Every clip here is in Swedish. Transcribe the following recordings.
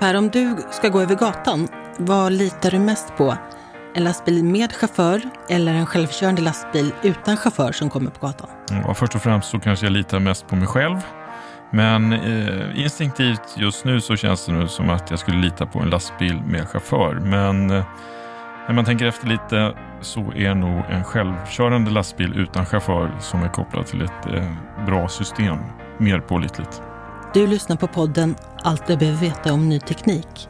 Per, om du ska gå över gatan, vad litar du mest på? En lastbil med chaufför eller en självkörande lastbil utan chaufför som kommer på gatan? Mm, ja, först och främst så kanske jag litar mest på mig själv. Men eh, instinktivt just nu så känns det nu som att jag skulle lita på en lastbil med chaufför. Men eh, när man tänker efter lite så är nog en självkörande lastbil utan chaufför som är kopplad till ett eh, bra system mer pålitligt. Du lyssnar på podden Allt du behöver veta om ny teknik.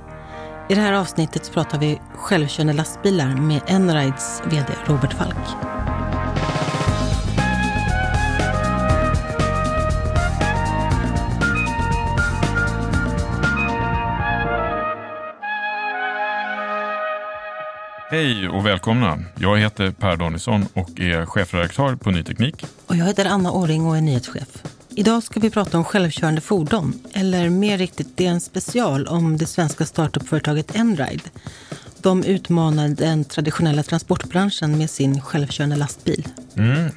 I det här avsnittet pratar vi självkörande lastbilar med Enrides VD Robert Falk. Hej och välkomna! Jag heter Per Danielsson och är chefredaktör på Ny Teknik. Och jag heter Anna Åring och är nyhetschef. Idag ska vi prata om självkörande fordon, eller mer riktigt, det är en special om det svenska startupföretaget Enride. De utmanade den traditionella transportbranschen med sin självkörande lastbil. Mm.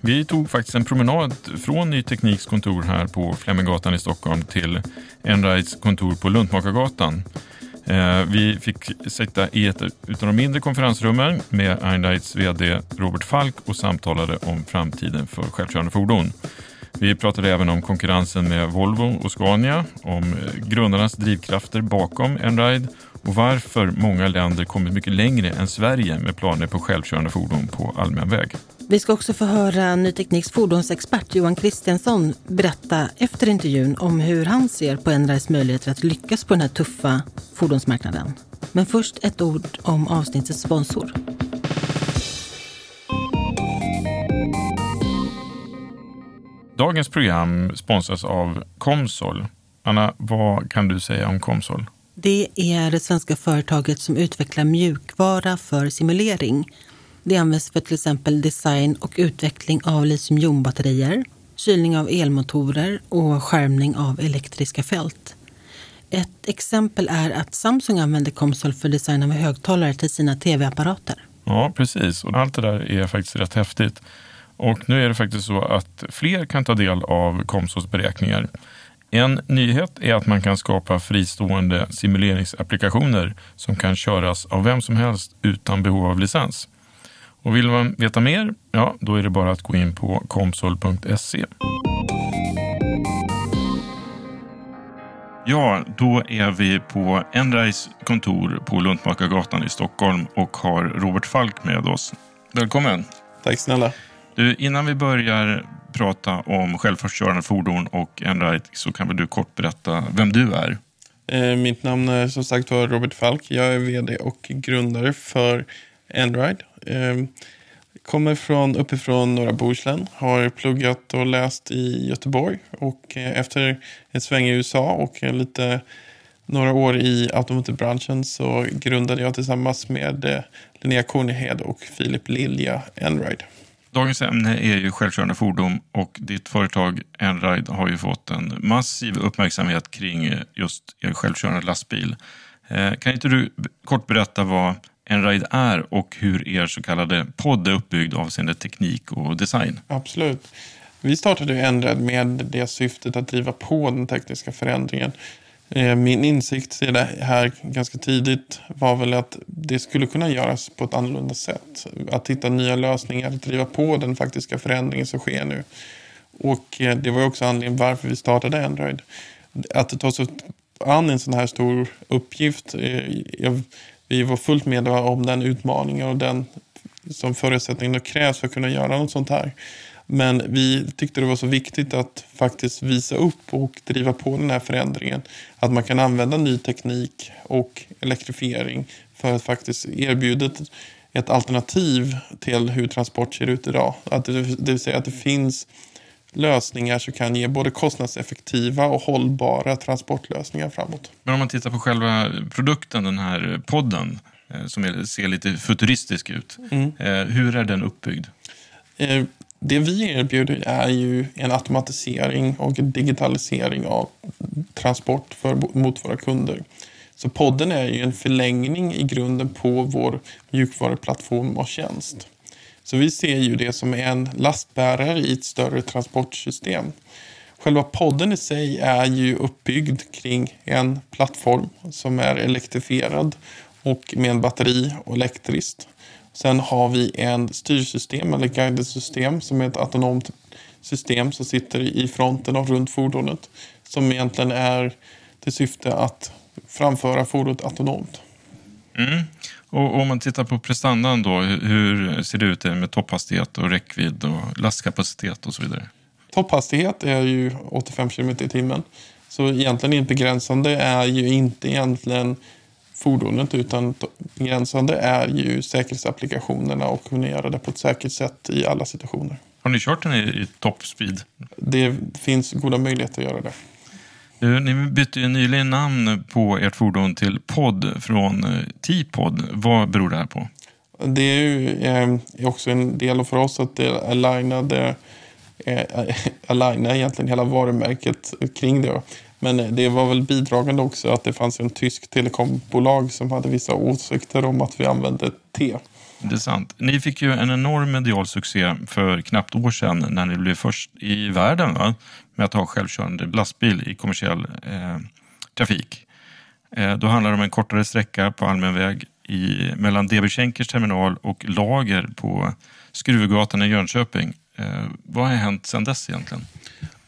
Vi tog faktiskt en promenad från Ny Tekniks kontor här på Fleminggatan i Stockholm till Enrides kontor på Luntmakargatan. Eh, vi fick sitta i ett av de mindre konferensrummen med Enrides VD Robert Falk och samtalade om framtiden för självkörande fordon. Vi pratade även om konkurrensen med Volvo och Scania, om eh, grundarnas drivkrafter bakom Enride och varför många länder kommit mycket längre än Sverige med planer på självkörande fordon på allmän väg. Vi ska också få höra Ny Tekniks fordonsexpert Johan Kristiansson berätta efter intervjun om hur han ser på Enrides möjligheter att lyckas på den här tuffa fordonsmarknaden. Men först ett ord om avsnittets sponsor. Dagens program sponsras av Comsol. Anna, vad kan du säga om Comsol? Det är det svenska företaget som utvecklar mjukvara för simulering. Det används för till exempel design och utveckling av litiumjonbatterier, kylning av elmotorer och skärmning av elektriska fält. Ett exempel är att Samsung använder Comsol för design av högtalare till sina tv-apparater. Ja, precis. Och allt det där är faktiskt rätt häftigt. Och nu är det faktiskt så att fler kan ta del av Comsols beräkningar. En nyhet är att man kan skapa fristående simuleringsapplikationer som kan köras av vem som helst utan behov av licens. Och vill man veta mer, ja, då är det bara att gå in på comsol.se. Ja, då är vi på Enrais kontor på Luntmakargatan i Stockholm och har Robert Falk med oss. Välkommen! Tack snälla. Du, innan vi börjar prata om självförsörjande fordon och Enride så kan väl du kort berätta vem du är? Eh, mitt namn är som sagt var Robert Falk. Jag är vd och grundare för Enride. Eh, kommer från uppifrån norra Bohuslän. Har pluggat och läst i Göteborg. Och eh, efter ett sväng i USA och lite några år i automotivbranschen så grundade jag tillsammans med eh, Linnea Kornehed och Filip Lilja Enride. Dagens ämne är ju självkörande fordon och ditt företag Enride har ju fått en massiv uppmärksamhet kring eh, just er självkörande lastbil. Eh, kan inte du kort berätta vad Enride är och hur er så kallade podd är uppbyggd avseende teknik och design? Absolut. Vi startade Enride med det syftet att driva på den tekniska förändringen. Eh, min insikt i det här ganska tidigt var väl att det skulle kunna göras på ett annorlunda sätt. Att hitta nya lösningar, att driva på den faktiska förändringen som sker nu. Och eh, det var också anledningen varför vi startade Android. Att ta sig an en sån här stor uppgift. Eh, jag vi var fullt medvetna om den utmaningen och den som förutsättningen krävs för att kunna göra något sånt här. Men vi tyckte det var så viktigt att faktiskt visa upp och driva på den här förändringen. Att man kan använda ny teknik och elektrifiering för att faktiskt erbjuda ett alternativ till hur transport ser ut idag. Att det, det vill säga att det finns lösningar som kan ge både kostnadseffektiva och hållbara transportlösningar framåt. Men om man tittar på själva produkten, den här podden, eh, som ser lite futuristisk ut. Mm. Eh, hur är den uppbyggd? Eh, det vi erbjuder är ju en automatisering och digitalisering av transport för, mot våra kunder. Så podden är ju en förlängning i grunden på vår mjukvaruplattform och tjänst. Så vi ser ju det som en lastbärare i ett större transportsystem. Själva podden i sig är ju uppbyggd kring en plattform som är elektrifierad och med en batteri och elektriskt. Sen har vi en styrsystem eller guidesystem som är ett autonomt system som sitter i fronten och runt fordonet. Som egentligen är till syfte att framföra fordonet autonomt. Mm. Och om man tittar på prestandan då, hur ser det ut med topphastighet och räckvidd och lastkapacitet och så vidare? Topphastighet är ju 85 km i timmen. Så egentligen begränsande är ju inte egentligen fordonet utan begränsande är ju säkerhetsapplikationerna och kunna göra det på ett säkert sätt i alla situationer. Har ni kört den i, i toppspeed? Det finns goda möjligheter att göra det. Du, ni bytte ju nyligen namn på ert fordon till POD från eh, T-POD. Vad beror det här på? Det är ju eh, också en del för oss att det alignade, eh, aligna egentligen hela varumärket kring det. Men det var väl bidragande också att det fanns en tysk telekombolag som hade vissa åsikter om att vi använde T. Det är sant. Ni fick ju en enorm medial succé för knappt år sedan när ni blev först i världen va? Med att ha självkörande lastbil i kommersiell eh, trafik. Eh, då handlar det om en kortare sträcka på allmän väg i, mellan DB Schenkers terminal och lager på Skruvgatan i Jönköping. Eh, vad har hänt sedan dess egentligen?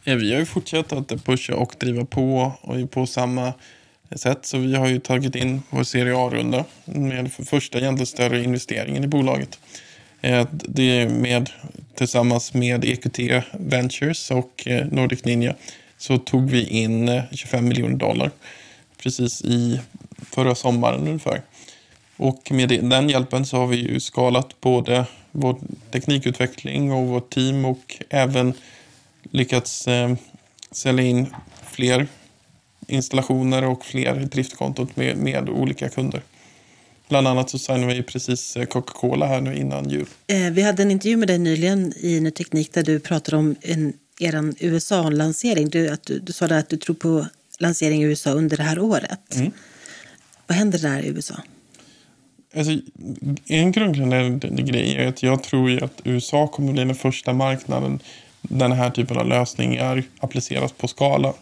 Ja, vi har ju fortsatt att pusha och driva på och på samma sätt. Så vi har ju tagit in vår serie A-runda med för första egentligen större investeringen i bolaget. Eh, det är med tillsammans med EQT Ventures och eh, Nordic Ninja så tog vi in eh, 25 miljoner dollar precis i förra sommaren ungefär. Och med den hjälpen så har vi ju skalat både vår teknikutveckling och vårt team och även lyckats eh, sälja in fler installationer och fler driftkonton med, med olika kunder. Bland annat så signade vi precis eh, Coca-Cola här nu innan jul. Eh, vi hade en intervju med dig nyligen i Ny Teknik där du pratade om en, er USA-lansering. Du, att du, du sa att du tror på lansering i USA under det här året. Mm. Vad händer där i USA? Alltså, en grundläggande grej är att jag tror att USA kommer bli den första marknaden den här typen av lösningar appliceras på skala.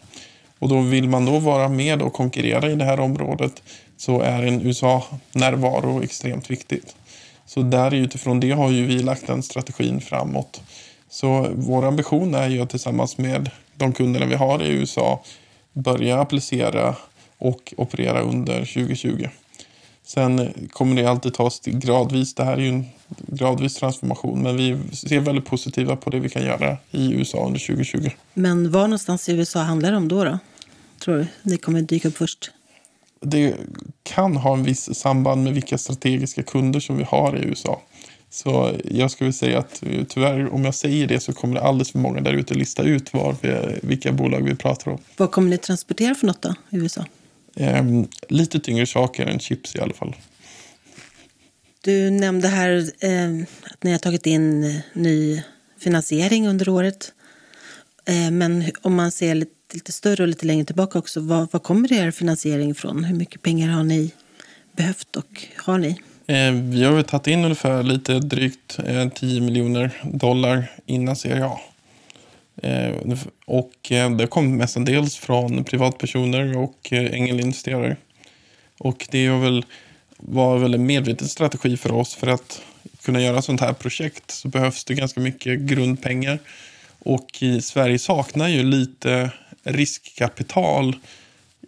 Och då vill man då vara med och konkurrera i det här området så är en USA-närvaro extremt viktigt. Så där utifrån det har ju vi lagt den strategin framåt. Så vår ambition är ju att tillsammans med de kunderna vi har i USA börja applicera och operera under 2020. Sen kommer det alltid tas gradvis. Det här är ju en gradvis transformation. Men vi ser väldigt positiva på det vi kan göra i USA under 2020. Men var någonstans i USA handlar det om då? då? Tror du det kommer dyka upp först? Det kan ha en viss samband med vilka strategiska kunder som vi har i USA. Så jag skulle säga att tyvärr, om jag säger det så kommer det alldeles för många där ute lista ut var vi, vilka bolag vi pratar om. Vad kommer ni transportera för något då i USA? eh, lite tyngre saker än chips i alla fall. Du nämnde här eh, att ni har tagit in eh, ny finansiering under året. Eh, men om man ser lite, lite, större och lite längre tillbaka också, var, var kommer er finansiering ifrån? Hur mycket pengar har ni behövt och har ni? Eh, vi har tagit in ungefär lite drygt eh, 10 miljoner dollar innan Serie eh, A. Och det kom mestadels från privatpersoner och ängelinvesterare. Och det är väl, var väl en medveten strategi för oss för att kunna göra sånt här projekt så behövs det ganska mycket grundpengar. Och i Sverige saknar ju lite riskkapital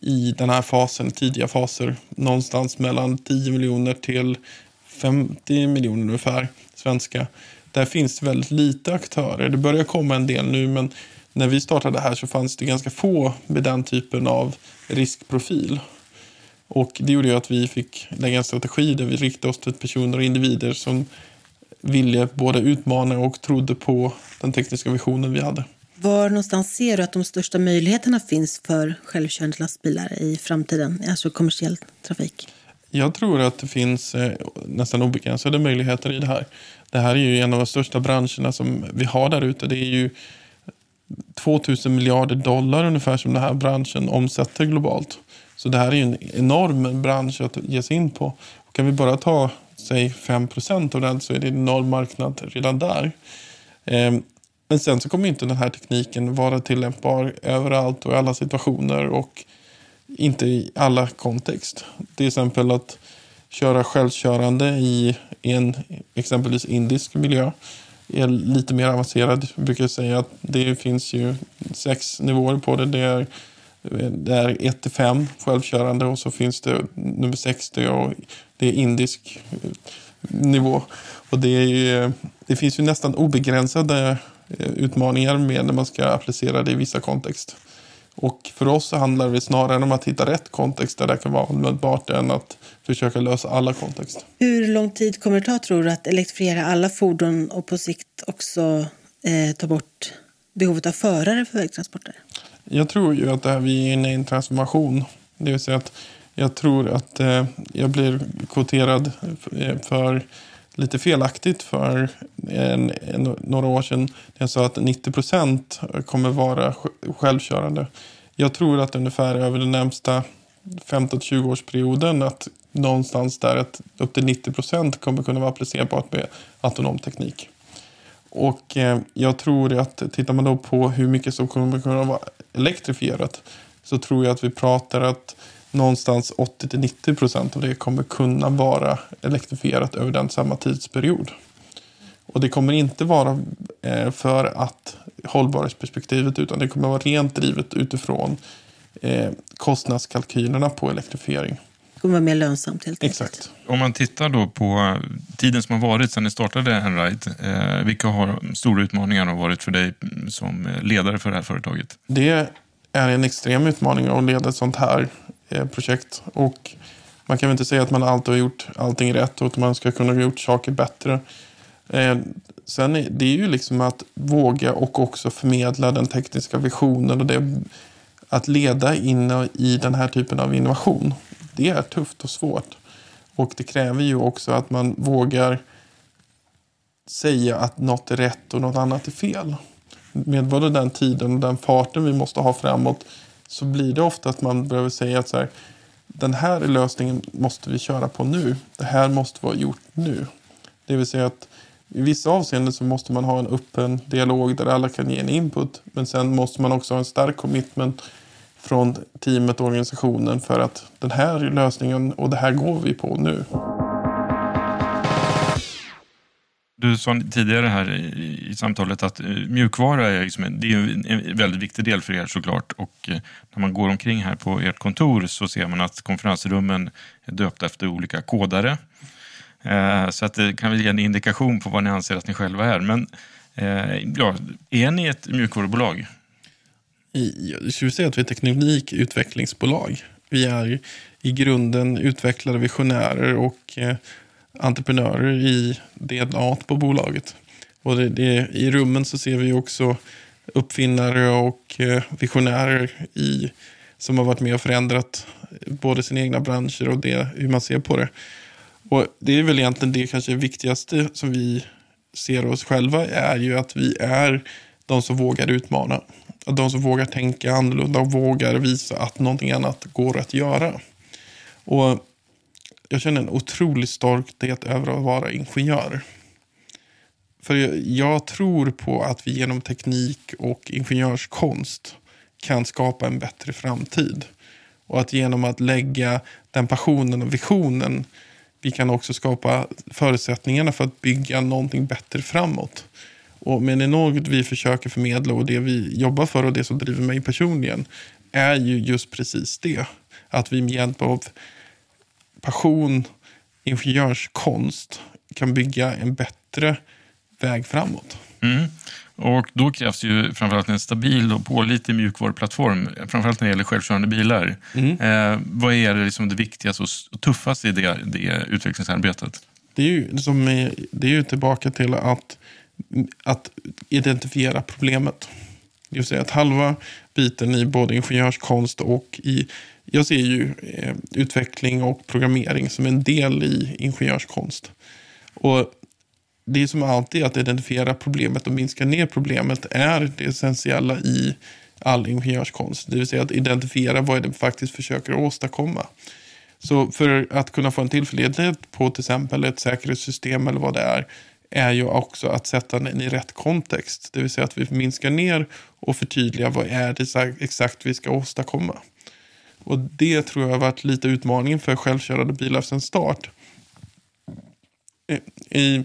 i den här fasen, tidiga faser. Någonstans mellan 10 miljoner till 50 miljoner ungefär svenska. Där finns det väldigt lite aktörer. Det börjar komma en del nu men när vi startade här så fanns det ganska få med den typen av riskprofil. Och det gjorde ju att vi fick lägga en strategi där vi riktade oss till personer och individer som ville både utmana och trodde på den tekniska visionen vi hade. Var någonstans ser du att de största möjligheterna finns för självkörande lastbilar i framtiden, alltså kommersiell trafik? Jag tror att det finns eh, nästan obegränsade möjligheter i det här. Det här är ju en av de största branscherna som vi har där ute. Det är ju 2000 miljarder dollar ungefär som den här branschen omsätter globalt. Så det här är ju en enorm bransch att ge sig in på. kan vi bara ta säg 5 av den så är det en enorm marknad redan där. Ehm, men sen så kommer inte den här tekniken vara tillämpbar överallt och i alla situationer och inte i alla kontext. Till exempel att köra självkörande i en exempelvis indisk miljö är lite mer avancerad. Jag brukar säga att det finns ju sex nivåer på det. Det är, det är 1 till 5 självkörande och så finns det nummer 60 och det är indisk nivå. Och det, är, det finns ju nästan obegränsade utmaningar med när man ska applicera det i vissa kontext. Och för oss så handlar det snarare om att hitta rätt kontext där det kan vara användbart än att försöka lösa alla kontexter. Hur lång tid kommer det ta tror du att elektrifiera alla fordon och på sikt också eh, ta bort behovet av förare för vägtransporter? Jag tror ju att det här, vi är inne i en transformation. Det vill säga att jag tror att eh, jag blir kvoterad eh, för lite felaktigt för en, en, några år sedan. Jag sa att 90 procent kommer vara självkörande. Jag tror att ungefär över den närmsta 15-20 årsperioden att någonstans där att upp till 90 procent kommer kunna vara applicerbart med autonom teknik. Och eh, jag tror att tittar man då på hur mycket som kommer kunna vara elektrifierat så tror jag att vi pratar att någonstans 80-90 procent av det kommer kunna vara elektrifierat över den samma tidsperiod. Och det kommer inte vara eh, för att hållbarhetsperspektivet utan det kommer vara rent drivet utifrån eh, kostnadskalkylerna på elektrifiering. Det kommer vara mer lönsamt helt enkelt. Exakt. Om man tittar då på tiden som har varit sedan ni startade Enride, eh, vilka har stora utmaningar har varit för dig som ledare för det här företaget? Det är en extrem utmaning att leda ett sånt här Eh, projekt. Och man kan väl inte säga att man alltid har gjort allting rätt och att man ska kunna ha gjort saker bättre. Eh, sen är det ju liksom att våga och också förmedla den tekniska visionen och det att leda in i den här typen av innovation. Det är tufft och svårt. Och det kräver ju också att man vågar säga att något är rätt och något annat är fel. Med både den tiden och den farten vi måste ha framåt så blir det ofta att man behöver säga att så här, den här lösningen måste vi köra på nu. Det här måste vara gjort nu. Det vill säga att i vissa avseenden så måste man ha en öppen dialog där alla kan ge en input. Men sen måste man också ha en stark commitment från teamet och organisationen för att den här lösningen och det här går vi på nu. Du sa tidigare här i, i samtalet att eh, mjukvara är, liksom en, det är en väldigt viktig del för er såklart. Och eh, när man går omkring här på ert kontor så ser man att konferensrummen är döpta efter olika kodare. Eh, så att det kan väl ge en indikation på vad ni anser att ni själva är. Men ja, är ni ett mjukvarubolag? Jag skulle säga att vi är ett teknikutvecklingsbolag. Vi är i grunden utvecklare, visionärer och entreprenörer i DNA på bolaget. Och det, det, I rummen så ser vi också uppfinnare och eh, visionärer i som har varit med och förändrat både sina egna branscher och det, hur man ser på det. Och Det är väl egentligen det kanske viktigaste som vi ser oss själva är ju att vi är de som vågar utmana. De som vågar tänka annorlunda och vågar visa att någonting annat går att göra. Och jag känner en otrolig stolthet över att vara ingenjör. För jag tror på att vi genom teknik och ingenjörskonst kan skapa en bättre framtid. Och att genom att lägga den passionen och visionen vi kan också skapa förutsättningarna för att bygga någonting bättre framåt. Och men det är något vi försöker förmedla och det vi jobbar för och det som driver mig personligen är ju just precis det. Att vi med hjälp av passion, ingenjörskonst kan bygga en bättre väg framåt. Mm. Och då krävs ju framförallt en stabil och pålitlig mjukvaruplattform, framförallt när det gäller självkörande bilar. Mm. Eh, vad är det, liksom det viktigaste och tuffaste i det, det utvecklingsarbetet? Det är, ju, som är, det är ju tillbaka till att, att identifiera problemet. Det vill säga att halva biten i både ingenjörskonst och i... Jag ser ju eh, utveckling och programmering som en del i ingenjörskonst. Och det är som alltid att identifiera problemet och minska ner problemet är det essentiella i all ingenjörskonst. Det vill säga att identifiera vad det faktiskt försöker åstadkomma. Så för att kunna få en tillförlitlighet på till exempel ett säkerhetssystem eller vad det är, är ju också att sätta den i rätt kontext. Det vill säga att vi minskar ner och förtydligar vad är det exakt vi ska åstadkomma. Och det tror jag har varit lite utmaningen för självkörande bilar sedan start. I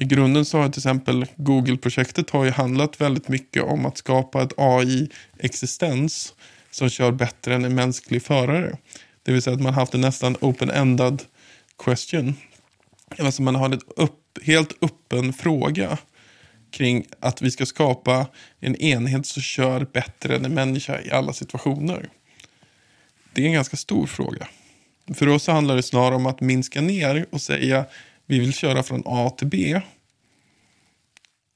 i grunden så har till exempel Google-projektet har ju handlat väldigt mycket om att skapa ett AI-existens som kör bättre än en mänsklig förare. Det vill säga att man har haft en nästan open-ended question. Alltså man har en upp, helt öppen fråga kring att vi ska skapa en enhet som kör bättre än en människa i alla situationer. Det är en ganska stor fråga. För oss handlar det snarare om att minska ner och säga vi vill köra från A till B.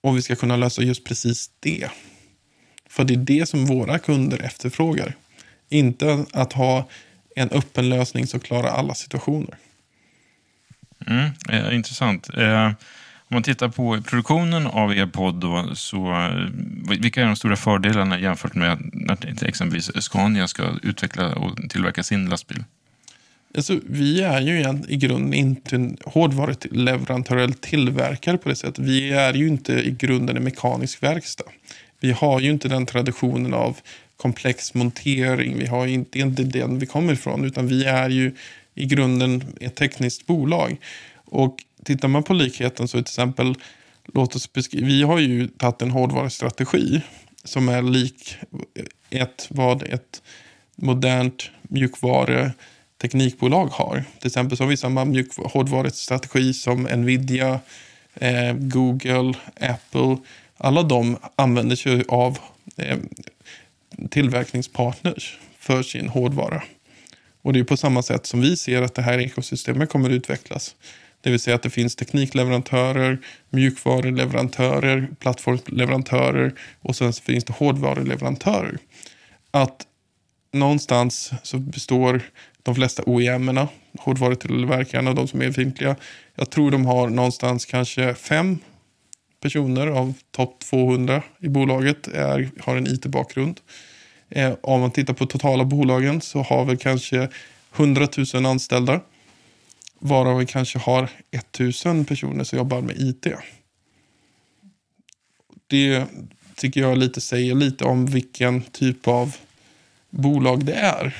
Och vi ska kunna lösa just precis det. För det är det som våra kunder efterfrågar. Inte att ha en öppen lösning som klarar alla situationer. Mm, eh, intressant. Eh, om man tittar på produktionen av er podd, då, så, eh, vilka är de stora fördelarna jämfört med när exempelvis Scania ska utveckla och tillverka sin lastbil? Alltså, vi är ju i grunden inte en hårdvaruleverantör eller tillverkare på det sättet. Vi är ju inte i grunden en mekanisk verkstad. Vi har ju inte den traditionen av komplex montering. Vi har inte, inte den vi kommer ifrån. Utan vi är ju i grunden ett tekniskt bolag. Och tittar man på likheten så är till exempel, låt oss beskriva, vi har ju tagit en hårdvarustrategi som är lik ett, vad ett modernt mjukvaru teknikbolag har. Till exempel så har vi samma mjuk hårdvarustrategi som Nvidia, eh, Google, Apple. Alla de använder sig av eh, tillverkningspartners för sin hårdvara. Och det är på samma sätt som vi ser att det här ekosystemet kommer att utvecklas. Det vill säga att det finns teknikleverantörer, mjukvaruleverantörer, plattformsleverantörer och sen finns det hårdvaruleverantörer. Att någonstans så består de flesta OEM-erna, hårdvarutillverkarna, de som är befintliga. Jag tror de har någonstans kanske fem personer av topp 200 i bolaget är, har en IT-bakgrund. Eh, om man tittar på totala bolagen så har vi kanske 100 000 anställda. Varav vi kanske har 1000 personer som jobbar med IT. Det tycker jag lite säger lite om vilken typ av bolag det är.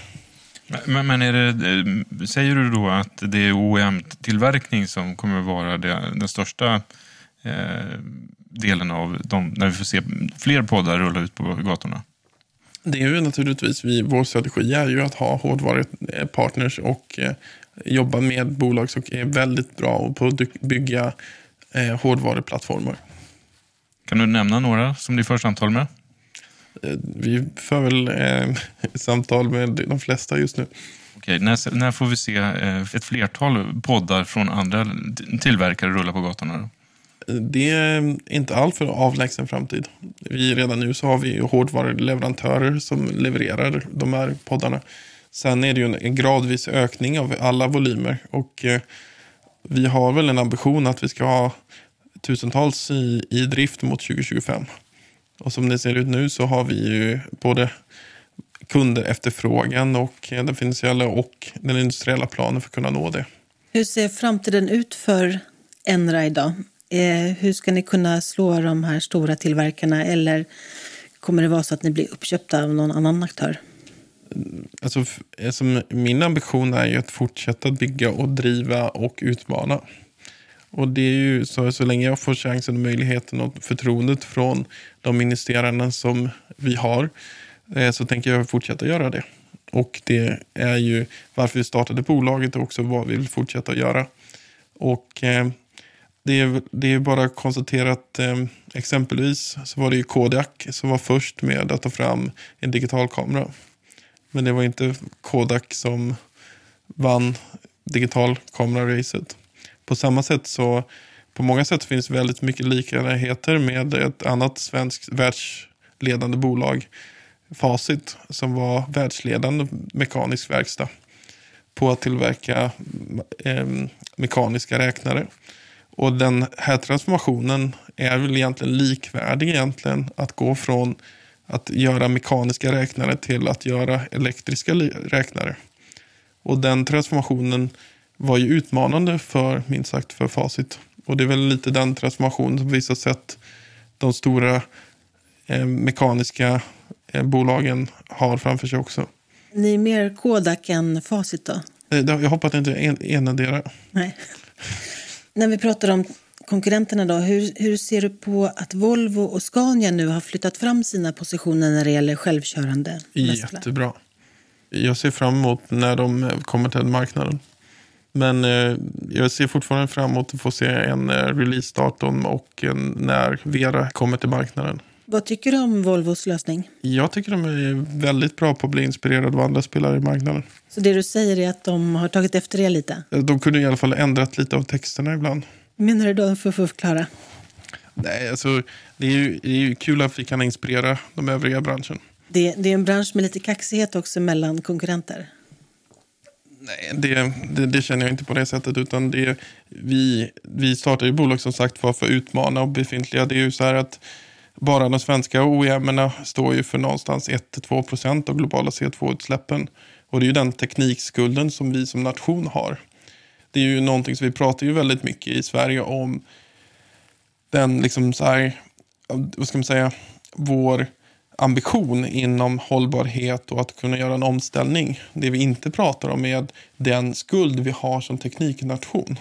Men, men det, säger du då att det är OEM-tillverkning som kommer att vara det, den största eh, delen av de, när vi får se fler poddar rulla ut på gatorna? Det är ju naturligtvis, vi, vår strategi är ju att ha hårdvarupartners och eh, jobba med bolag som är väldigt bra på att bygga eh, hårdvaruplattformar. Kan du nämna några som ni för samtal med? Eh, vi för väl eh, samtal med de flesta just nu. Okej, när, när får vi se eh, ett flertal poddar från andra tillverkare rulla på gatorna? Då? Det är inte alltför avlägsen framtid. Vi, redan nu så har vi hårdvaruleverantörer som levererar de här poddarna. Sen är det ju en, gradvis ökning av alla volymer. Och eh, vi har väl en ambition att vi ska ha tusentals i, i drift mot 2025. Och som det ser ut nu så har vi ju både kunder efterfrågan och den finansiella och den industriella planen för att kunna nå det. Hur ser framtiden ut för Enra idag? Eh, hur ska ni kunna slå de här stora tillverkarna eller kommer det vara så att ni blir uppköpta av någon annan aktör? Alltså, alltså, min ambition är ju att fortsätta bygga och driva och utmana. Och det är ju så, så länge jag får chansen och möjligheten och förtroendet från de investerarna som vi har eh, så tänker jag fortsätta göra det. Och det är ju varför vi startade bolaget och också vad vi vill fortsätta göra. Och eh, det, är, det är bara att konstatera att eh, exempelvis så var det ju Kodak som var först med att ta fram en digital kamera. Men det var inte Kodak som vann digital kameraracet. På samma sätt så på många sätt finns väldigt mycket likheter med ett annat svenskt världsledande bolag Facit som var världsledande mekanisk verkstad på att tillverka eh, mekaniska räknare. Och den här transformationen är väl egentligen likvärdig egentligen att gå från att göra mekaniska räknare till att göra elektriska räknare. Och den transformationen var ju utmanande för, minst sagt, för Facit. Och det är väl lite den transformationen som på vissa sätt de stora eh, mekaniska eh, bolagen har framför sig också. Ni är mer Kodak än Facit då? Eh, jag hoppas inte en, enadera. Nej. När vi pratar om konkurrenterna då, hur, hur ser du på att Volvo och Scania nu har flyttat fram sina positioner när det gäller självkörande? Jättebra. Jag ser fram emot när de kommer till marknaden. Men eh, jag ser fortfarande fram emot att få se en eh, releasedatum och en, när Vera kommer till marknaden. Vad tycker du om Volvos lösning? Jag tycker de är väldigt bra på att bli inspirerade av andra spelare i marknaden. Så det du säger är att de har tagit efter det lite? De kunde i alla fall ändrat lite av texterna ibland. Menar du då för att förklara? Nej, alltså det är, ju, det är ju kul att vi kan inspirera de övriga branschen. Det, det är en bransch med lite kaxighet också mellan konkurrenter. Nej, det, det, det, känner jag inte på det sättet. Utan det, vi, vi startar ju bolag som sagt för att utmana och befintliga. Det är ju så här att bara de svenska OEM står ju för någonstans 1-2 av globala CO2-utsläppen. Och det är ju den teknikskulden som vi som nation har. Det är ju någonting som vi pratar ju väldigt mycket i Sverige om. Den liksom så här, vad ska man säga, vår ambition inom hållbarhet och att kunna göra en omställning. Det vi inte pratar om är den skuld vi har som tekniknation.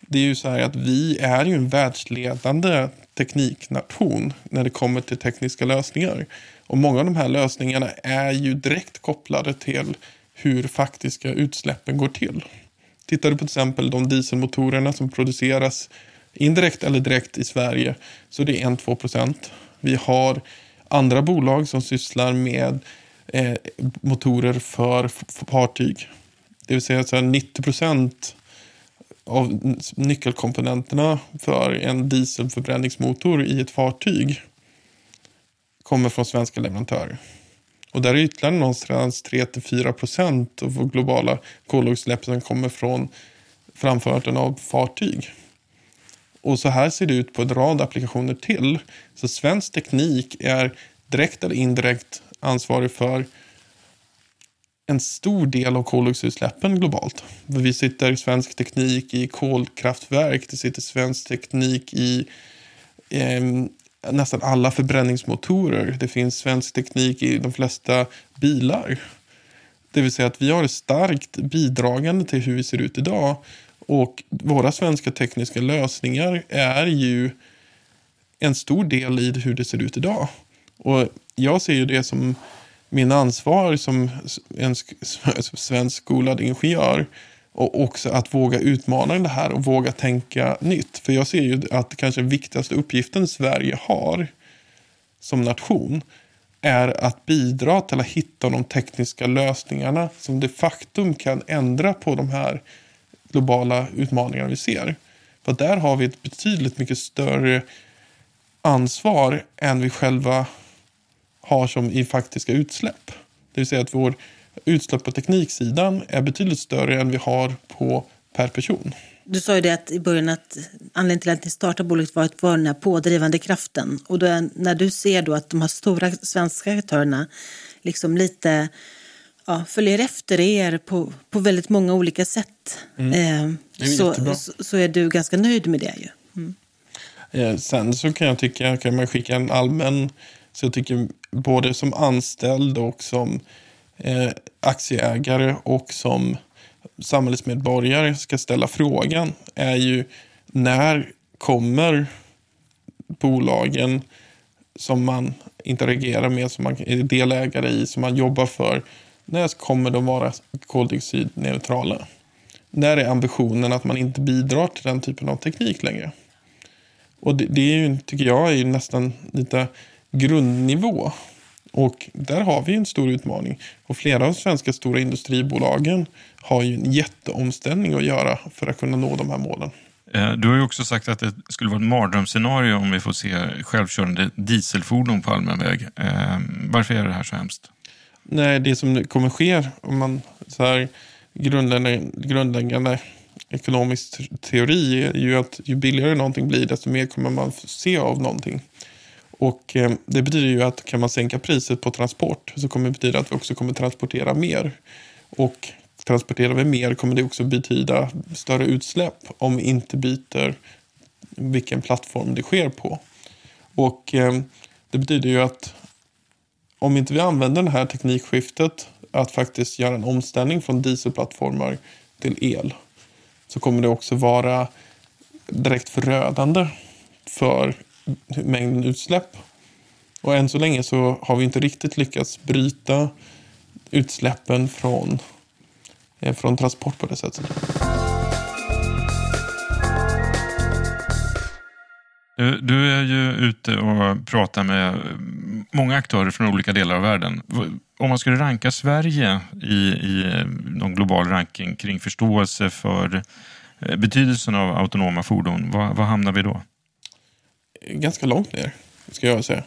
Det är ju så här att vi är ju en världsledande tekniknation när det kommer till tekniska lösningar. Och många av de här lösningarna är ju direkt kopplade till hur faktiska utsläppen går till. Tittar du på till exempel de dieselmotorerna som produceras indirekt eller direkt i Sverige så det är 1-2 procent. Vi har andra bolag som sysslar med eh, motorer för fartyg. Det vill säga så 90 procent av nyckelkomponenterna för en dieselförbränningsmotor i ett fartyg kommer från svenska leverantörer. Och där är ytterligare någonstans 3-4 procent av globala koldioxidutsläpp som kommer från framförandet av fartyg. Och så här ser det ut på en rad applikationer till. Så svensk teknik är direkt eller indirekt ansvarig för en stor del av koldioxidutsläppen globalt. Vi sitter svensk teknik i kolkraftverk, det sitter svensk teknik i eh, nästan alla förbränningsmotorer. Det finns svensk teknik i de flesta bilar. Det vill säga att vi har ett starkt bidragande till hur vi ser ut idag. Och våra svenska tekniska lösningar är ju en stor del i hur det ser ut idag. Och jag ser ju det som min ansvar som en svensk skolad ingenjör och också att våga utmana det här och våga tänka nytt. För jag ser ju att kanske viktigaste uppgiften Sverige har som nation är att bidra till att hitta de tekniska lösningarna som de facto kan ändra på de här globala utmaningarna vi ser. För där har vi ett betydligt mycket större ansvar än vi själva har som i faktiska utsläpp. Det vill säga att vår utsläpp på tekniksidan är betydligt större än vi har på per person. Du sa ju det att i början att anledningen till att ni startade bolaget var att vara den här pådrivande kraften. Och då är, när du ser då att de här stora svenska aktörerna liksom lite ja, följer efter er på, på väldigt många olika sätt. Mm. Eh, så, så, så, är du ganska nöjd med det ju. Mm. Eh, sen så kan jag tycka, kan man skicka en allmän, så jag tycker både som anställd och som Eh, aktieägare och som samhällsmedborgare ska ställa frågan är ju när kommer bolagen som man interagerar med, som man är delägare i, som man jobbar för, när kommer de vara koldioxidneutrala? När är ambitionen att man inte bidrar till den typen av teknik längre? Och det, det är ju, tycker jag är nästan lite grundnivå. Och där har vi en stor utmaning. Och flera av svenska stora industribolagen har ju en jätteomställning att göra för att kunna nå de här målen. Eh, du har ju också sagt att det skulle vara ett mardrömsscenario om vi får se självkörande dieselfordon på allmän väg. Eh, varför är det här så hemskt? Nej, det som kommer ske om man så här grundläggande, grundläggande ekonomisk teori är ju att ju billigare någonting blir desto mer kommer man se av någonting. Och eh, det betyder ju att kan man sänka priset på transport så kommer det betyda att vi också kommer transportera mer. Och transporterar vi mer kommer det också betyda större utsläpp om vi inte byter vilken plattform det sker på. Och eh, det betyder ju att om inte vi använder det här teknikskiftet att faktiskt göra en omställning från dieselplattformar till el så kommer det också vara direkt förödande för mängden utsläpp. Och än så länge så har vi inte riktigt lyckats bryta utsläppen från, eh, från transport på det sättet. Du, du är ju ute och pratar med mm, många aktörer från olika delar av världen. Om man skulle ranka Sverige i, i eh, någon global ranking kring förståelse för eh, betydelsen av autonoma fordon, var vad hamnar vi då? Ganska långt ner, ska jag säga.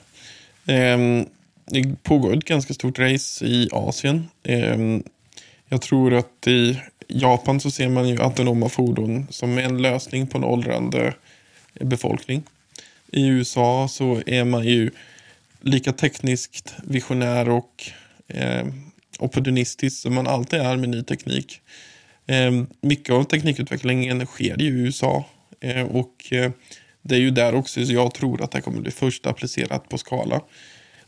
Ehm, det pågår ett ganska stort race i Asien. Ehm, jag tror att i Japan så ser man ju autonoma fordon som en lösning på en åldrande befolkning. I USA så är man ju lika tekniskt visionär och eh, opportunistisk som man alltid är med ny teknik. Eh, mycket av teknikutvecklingen sker i USA eh, och eh, det är ju där också så jag tror att det kommer bli först applicerat på skala.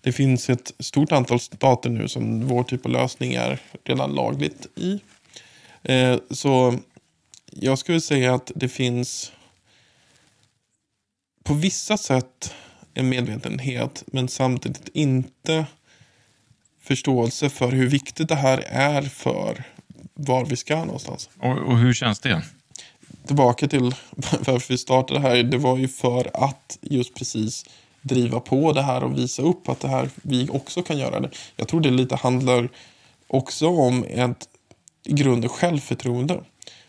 Det finns ett stort antal stater nu som vår typ av lösning är redan lagligt i. Eh, så jag skulle säga att det finns på vissa sätt en medvetenhet men samtidigt inte förståelse för hur viktigt det här är för var vi ska någonstans. Och, och hur känns det? Tillbaka till varför vi startade det här. Det var ju för att just precis driva på det här och visa upp att det här, vi också kan göra det. Jag tror det lite handlar också om ett i grunden självförtroende.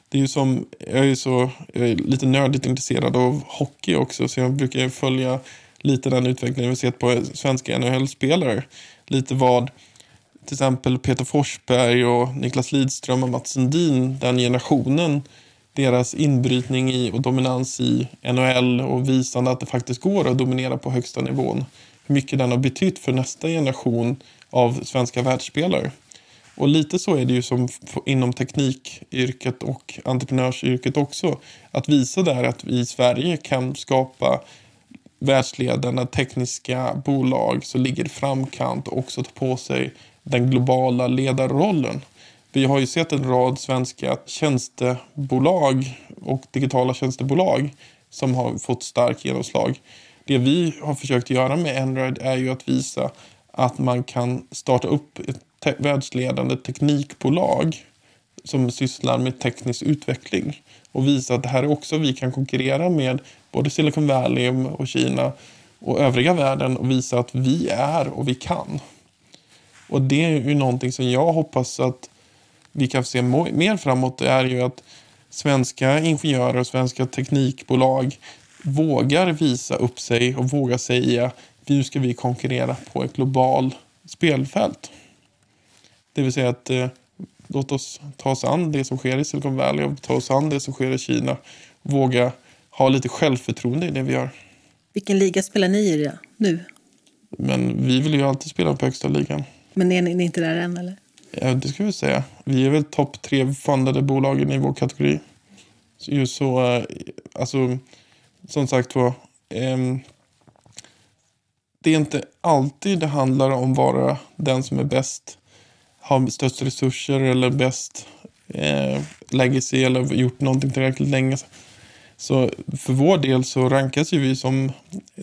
Det är ju som, jag är så jag är lite nördigt intresserad av hockey också så jag brukar följa lite den utvecklingen vi sett på svenska NHL-spelare. Lite vad till exempel Peter Forsberg och Niklas Lidström och Mats Sundin, den generationen, deras inbrytning i och dominans i NHL och visande att det faktiskt går att dominera på högsta nivån. Hur mycket den har betytt för nästa generation av svenska världsspelare. Och lite så är det ju som inom teknikyrket och entreprenörsyrket också. Att visa där att vi i Sverige kan skapa världsledande tekniska bolag som ligger i framkant och också tar på sig den globala ledarrollen. Vi har ju sett en rad svenska tjänstebolag och digitala tjänstebolag som har fått stark genomslag. Det vi har försökt göra med Android är ju att visa att man kan starta upp ett te världsledande teknikbolag som sysslar med teknisk utveckling och visa att det här är också vi kan konkurrera med både Silicon Valley och Kina och övriga världen och visa att vi är och vi kan. Och det är ju någonting som jag hoppas att vi kan se mer framåt. Är ju att svenska ingenjörer och svenska teknikbolag vågar visa upp sig och vågar säga nu ska vi konkurrera på ett global spelfält. Det vill säga att eh, låt oss ta oss an det som sker i Silicon Valley och ta oss an det som sker i Kina. Våga ha lite självförtroende i det vi gör. Vilken liga spelar ni i nu? Men vi vill ju alltid spela på högsta ligan. Men är ni inte där än eller? Ja, det ska vi säga. Vi är väl topp tre fundade bolagen i vår kategori. Just så eh, alltså, som sagt var. Ehm, det är inte alltid det handlar om att vara den som är bäst. Har störst resurser eller bäst eh, legacy eller gjort någonting tillräckligt länge. Så för vår del så rankas ju vi som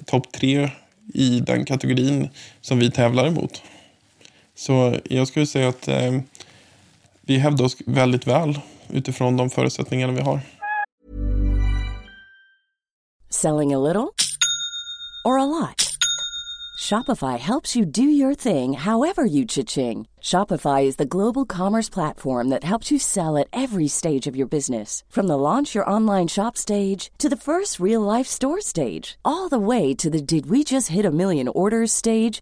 topp tre i den kategorin som vi tävlar emot. Så jag skulle säga att eh, vi hävdar oss väldigt väl utifrån de förutsättningarna vi har. Selling a little or a lot? Shopify helps you do your thing however you cha-ching. Shopify is the global commerce platform that helps you sell at every stage of your business. From the launch your online shop stage to the first real life store stage, all the way to the did we just hit a million orders stage.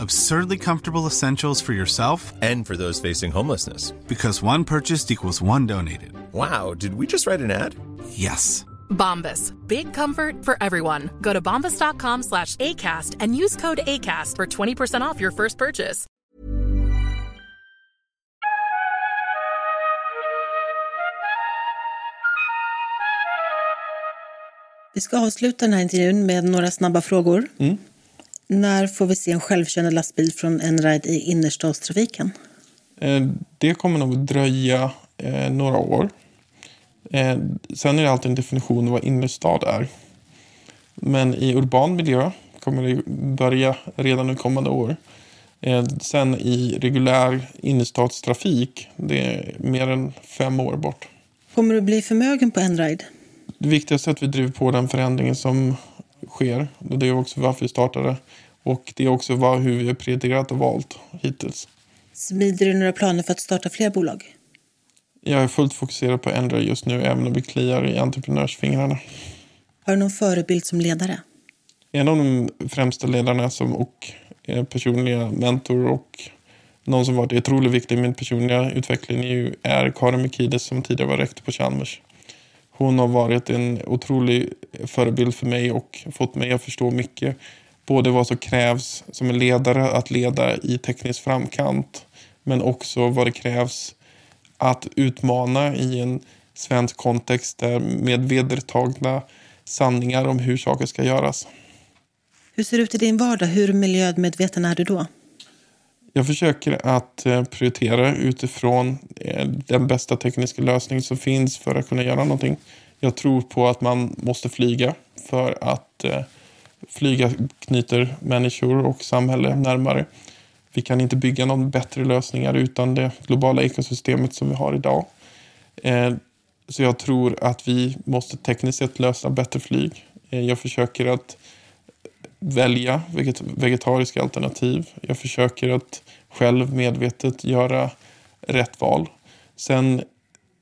Absurdly comfortable essentials for yourself And for those facing homelessness. because one purchased equals one donated. Wow, did we just write an ad? Yes. Bombas. Big comfort for everyone. Go to bombas.com slash ACAST and use code ACAST for 20% off your first purchase. Vi ska avsluta den här intervjun med några snabba frågor. Mm. När får vi se en självkörande lastbil från Enride i innerstadstrafiken? Eh, Det kommer nog dröja eh, några år. Eh, sen är det alltid en definition av vad innerstad är. Men i urban miljö kommer det börja redan nu kommande år. Sen i reguljär innerstadstrafik, det är mer än fem år bort. Kommer du bli förmögen på Enride? Det viktigaste är att vi driver på den förändringen som sker. Och det är också varför vi startade. Och det är också vad, hur vi har prioriterat och valt hittills. Smider du några planer för att starta fler bolag? Jag är fullt fokuserad på att ändra just nu, även om det kliar i entreprenörsfingrarna. Har du någon förebild som ledare? En av de främsta ledarna som, och personliga mentor och någon som varit otroligt viktig i min personliga utveckling är, är Karin Mikides som tidigare var rektor på Chalmers. Hon har varit en otrolig förebild för mig och fått mig att förstå mycket. Både vad som krävs som en ledare att leda i teknisk framkant men också vad det krävs att utmana i en svensk kontext där med vedertagna sanningar om hur saker ska göras. Hur ser det ut i din vardag? Hur miljömedveten är du då? Jag försöker att eh, prioritera utifrån eh, den bästa tekniska lösning som finns för att kunna göra någonting. Jag tror på att man måste flyga för att eh, flyga knyter människor och samhälle närmare. Vi kan inte bygga någon bättre lösningar utan det globala ekosystemet som vi har idag. Så jag tror att vi måste tekniskt sett lösa bättre flyg. Jag försöker att välja vegetariska alternativ. Jag försöker att själv medvetet göra rätt val. Sen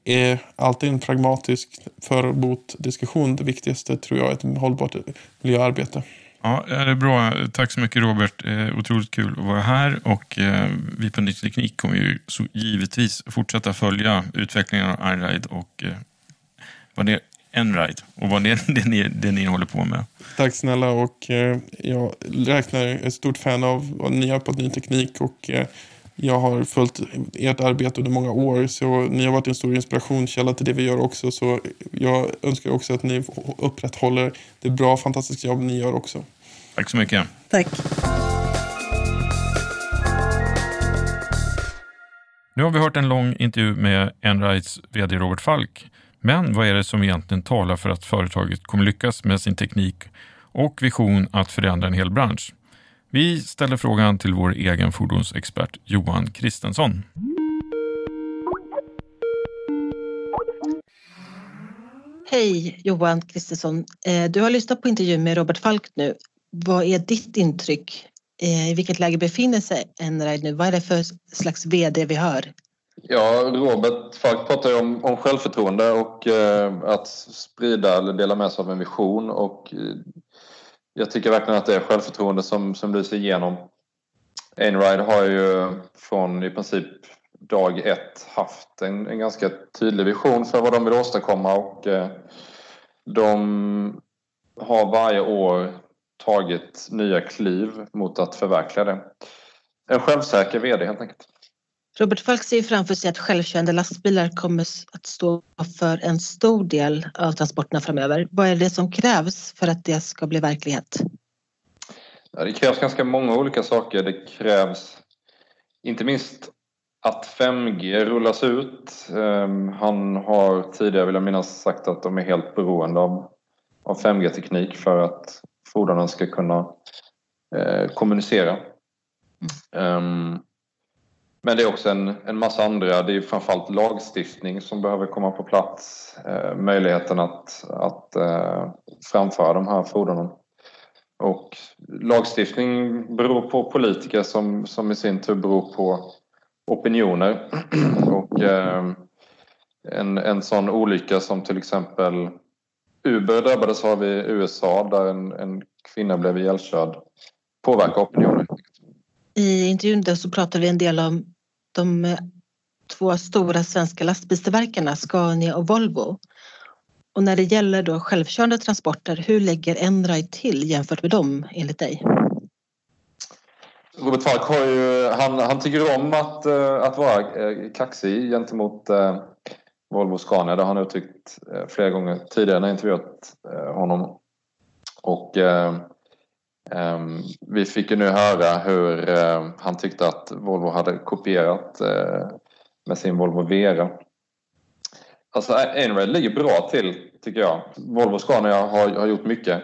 är alltid en pragmatisk för mot diskussion det viktigaste tror jag är ett hållbart miljöarbete. Ja, det är bra. Tack så mycket Robert. Eh, otroligt kul att vara här och eh, vi på Ny Teknik kommer ju så givetvis fortsätta följa utvecklingen av iRide och eh, vad det Enride och vad det är det ni, det ni håller på med. Tack snälla och eh, jag räknar ett stort fan av vad ni har på Ny Teknik och eh, jag har följt ert arbete under många år så ni har varit en stor inspirationskälla till det vi gör också så jag önskar också att ni upprätthåller det bra fantastiska jobb ni gör också. Tack så mycket. Tack. Nu har vi hört en lång intervju med Enrides vd Robert Falk men vad är det som egentligen talar för att företaget kommer lyckas med sin teknik och vision att förändra en hel bransch? Vi ställer frågan till vår egen fordonsexpert Johan Kristensson. Hej Johan Kristensson. Eh, du har lyssnat på intervjun med Robert Falk nu. Vad är ditt intryck? Eh, I vilket läge befinner sig Enride nu? Vad är det för slags VD vi hör? Ja, Robert Falk pratar ju om, om självförtroende och eh, att sprida eller dela med sig av en vision och eh, jag tycker verkligen att det är självförtroende som, som lyser igenom. Einride har ju från i princip dag ett haft en, en ganska tydlig vision för vad de vill åstadkomma och eh, de har varje år tagit nya kliv mot att förverkliga det. En självsäker VD helt enkelt. Robert Falk ser framför sig att självkörande lastbilar kommer att stå för en stor del av transporterna framöver. Vad är det som krävs för att det ska bli verklighet? Ja, det krävs ganska många olika saker. Det krävs inte minst att 5G rullas ut. Ehm, han har tidigare, vill jag minnas, sagt att de är helt beroende av, av 5G-teknik för att fordonen ska kunna eh, kommunicera. Mm. Men det är också en, en massa andra, det är framförallt lagstiftning som behöver komma på plats. Eh, möjligheten att, att eh, framföra de här fordonen. Och lagstiftning beror på politiker som, som i sin tur beror på opinioner. Och eh, en, en sån olycka som till exempel Uber drabbades av i USA där en, en kvinna blev ihjälkörd påverkar opinionen. I intervjun där så pratade vi en del om de eh, två stora svenska lastbilstillverkarna Scania och Volvo. Och när det gäller då självkörande transporter, hur lägger Enride till jämfört med dem enligt dig? Robert Falk har ju, han, han tycker om att, eh, att vara eh, kaxig gentemot Volvo och Scania. Det har han uttryckt flera gånger tidigare när jag intervjuat honom. Och Ehm, vi fick ju nu höra hur ehm, han tyckte att Volvo hade kopierat eh, med sin Volvo Vera. Alltså eh, Einrad ligger bra till tycker jag. Volvo Scania har, har gjort mycket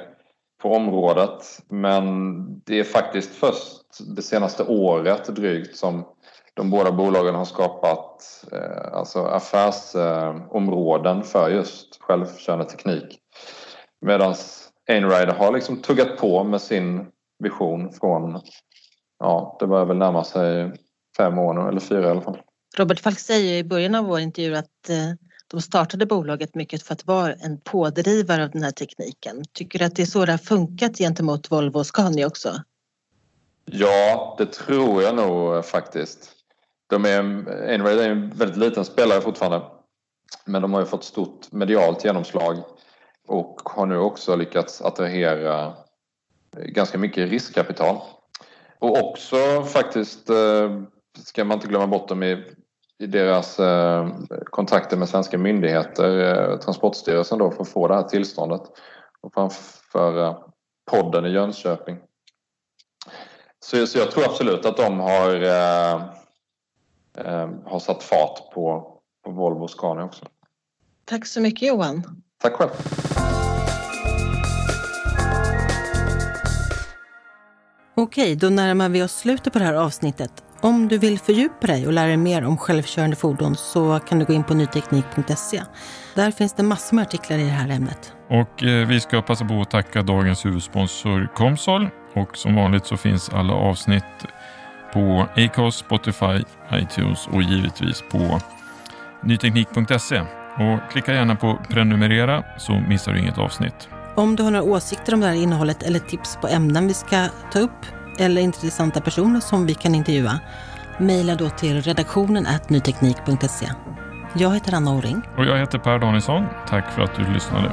på området men det är faktiskt först det senaste året drygt som de båda bolagen har skapat eh, alltså affärsområden för just självkörande teknik. Medan Einrider har liksom tuggat på med sin vision från, ja, det börjar väl närma sig fem år nu, eller fyra i alla fall. Robert Falk säger i början av vår intervju att eh, de startade bolaget mycket för att vara en pådrivare av den här tekniken. Tycker du att det är så det har funkat gentemot Volvo och Scania också? Ja, det tror jag nog faktiskt. De är, Einride är en väldigt liten spelare fortfarande. Men de har ju fått stort medialt genomslag och har nu också lyckats attrahera ganska mycket riskkapital. Och också faktiskt, eh, ska man inte glömma bort dem i, i deras eh, kontakter med svenska myndigheter, eh, Transportstyrelsen då, för att få det här tillståndet och framföra podden i Jönköping. Så, så jag tror absolut att de har, eh, har satt fart på, på Volvo och Scania också. Tack så mycket Johan. Tack själv. Okej, då närmar vi oss slutet på det här avsnittet. Om du vill fördjupa dig och lära dig mer om självkörande fordon så kan du gå in på nyteknik.se. Där finns det massor med artiklar i det här ämnet. Och eh, vi ska passa på att tacka dagens huvudsponsor Comsol. Och som vanligt så finns alla avsnitt på Acast, Spotify, iTunes och givetvis på nyteknik.se. Och klicka gärna på prenumerera så missar du inget avsnitt. Om du har några åsikter om det här innehållet eller tips på ämnen vi ska ta upp eller intressanta personer som vi kan intervjua, mejla då till redaktionen nyteknik.se. Jag heter Anna Oring. Och jag heter Per Danielsson. Tack för att du lyssnade.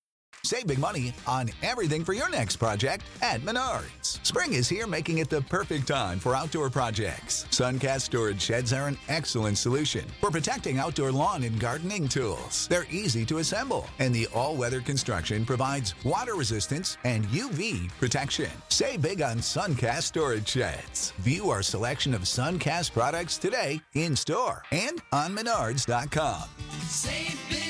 Save big money on everything for your next project at Menards. Spring is here, making it the perfect time for outdoor projects. Suncast storage sheds are an excellent solution for protecting outdoor lawn and gardening tools. They're easy to assemble, and the all weather construction provides water resistance and UV protection. Save big on Suncast storage sheds. View our selection of Suncast products today in store and on Menards.com. Save big